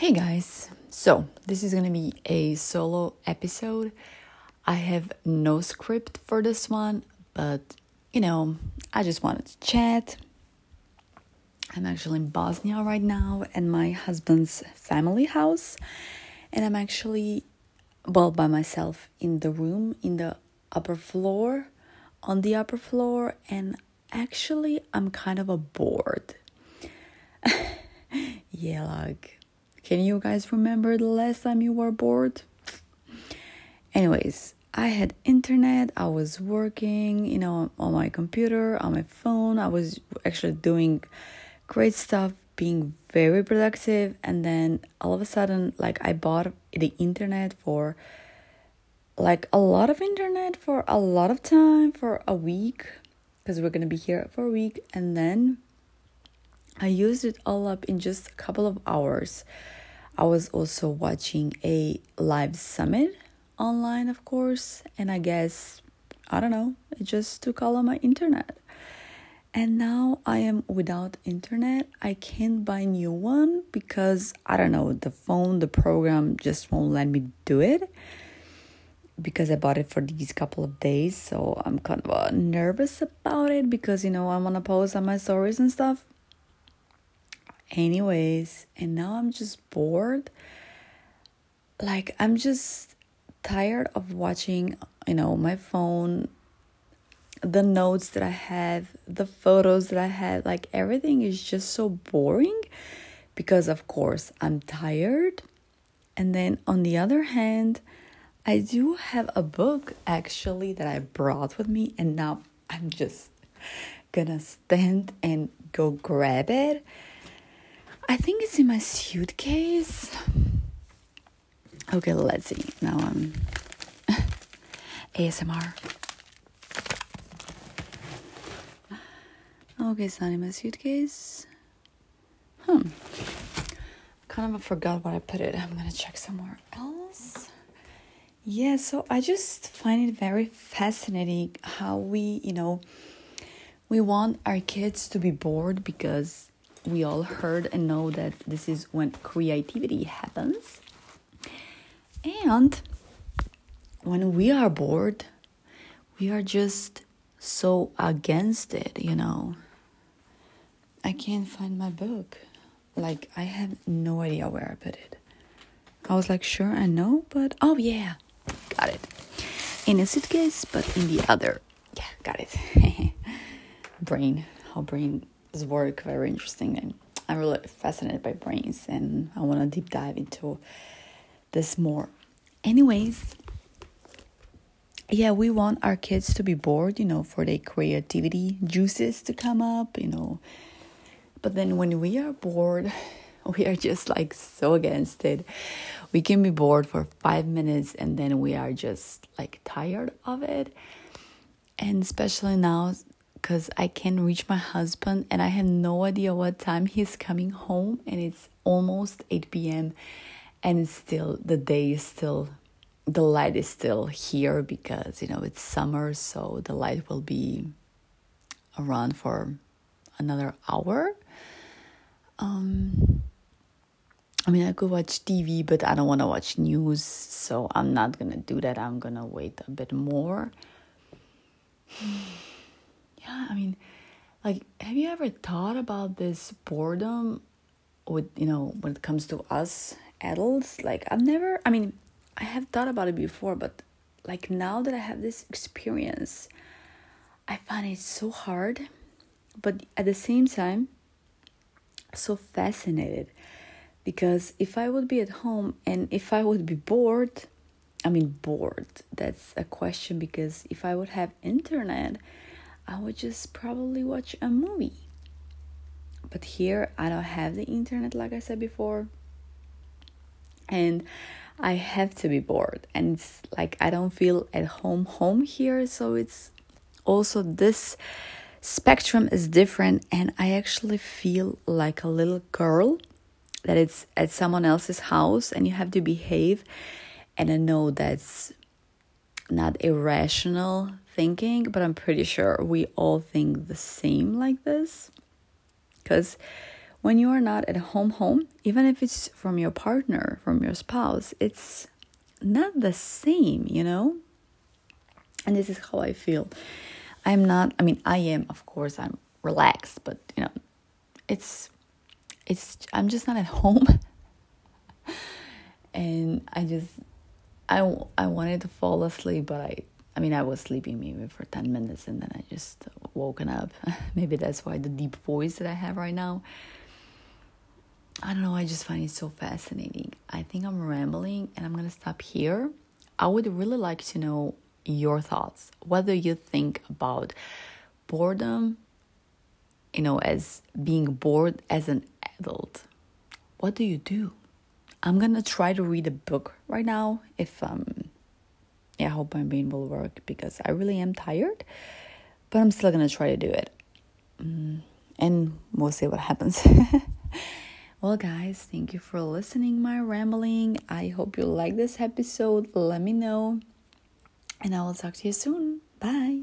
Hey guys, so this is gonna be a solo episode. I have no script for this one, but you know, I just wanted to chat. I'm actually in Bosnia right now at my husband's family house, and I'm actually, well, by myself in the room in the upper floor, on the upper floor, and actually, I'm kind of a bored. yeah, like can you guys remember the last time you were bored? Anyways, I had internet, I was working, you know, on my computer, on my phone. I was actually doing great stuff, being very productive, and then all of a sudden like I bought the internet for like a lot of internet for a lot of time for a week because we're going to be here for a week and then I used it all up in just a couple of hours. I was also watching a live summit online, of course, and I guess, I don't know, it just took all of my internet. And now I am without internet. I can't buy new one because I don't know, the phone, the program just won't let me do it because I bought it for these couple of days. So I'm kind of uh, nervous about it because you know I want to post on my stories and stuff anyways and now i'm just bored. Like i'm just tired of watching you know my phone the notes that i have the photos that i have like everything is just so boring because of course i'm tired. And then on the other hand i do have a book actually that i brought with me and now i'm just gonna stand and go grab it I think it's in my suitcase. Okay, let's see. Now I'm ASMR. Okay, it's not in my suitcase. Hmm. Kind of forgot where I put it. I'm gonna check somewhere else. Yeah, so I just find it very fascinating how we, you know, we want our kids to be bored because we all heard and know that this is when creativity happens. And when we are bored, we are just so against it, you know. I can't find my book. Like, I have no idea where I put it. I was like, sure, I know, but oh, yeah, got it. In a suitcase, but in the other. Yeah, got it. brain, how brain his work very interesting and I'm really fascinated by brains and I want to deep dive into this more. Anyways, yeah, we want our kids to be bored, you know, for their creativity juices to come up, you know. But then when we are bored, we are just like so against it. We can be bored for five minutes and then we are just like tired of it. And especially now, because I can reach my husband and I have no idea what time he's coming home and it's almost 8 p.m. and it's still the day is still the light is still here because you know it's summer so the light will be around for another hour. Um I mean I could watch TV but I don't want to watch news so I'm not going to do that. I'm going to wait a bit more. yeah, I mean, like, have you ever thought about this boredom with, you know, when it comes to us adults? Like, I've never, I mean, I have thought about it before, but like now that I have this experience, I find it so hard, but at the same time, so fascinated because if I would be at home and if I would be bored, I mean bored, that's a question because if I would have internet, I would just probably watch a movie. But here I don't have the internet like I said before. And I have to be bored and it's like I don't feel at home home here so it's also this spectrum is different and I actually feel like a little girl that it's at someone else's house and you have to behave and I know that's not irrational thinking, but I'm pretty sure we all think the same like this. Because when you are not at home home even if it's from your partner from your spouse it's not the same you know? And this is how i feel. I'm not i mean i am of course i'm relaxed but you know it's it's i'm just not at home. And i just i i wanted to fall asleep but i I mean, I was sleeping maybe for 10 minutes and then I just woken up. maybe that's why the deep voice that I have right now. I don't know, I just find it so fascinating. I think I'm rambling and I'm gonna stop here. I would really like to know your thoughts, What do you think about boredom, you know, as being bored as an adult. What do you do? I'm gonna try to read a book right now if um yeah, I hope my brain will work because I really am tired, but I'm still gonna try to do it. Mm, and we'll see what happens. well, guys, thank you for listening my rambling. I hope you like this episode. Let me know, and I will talk to you soon. Bye.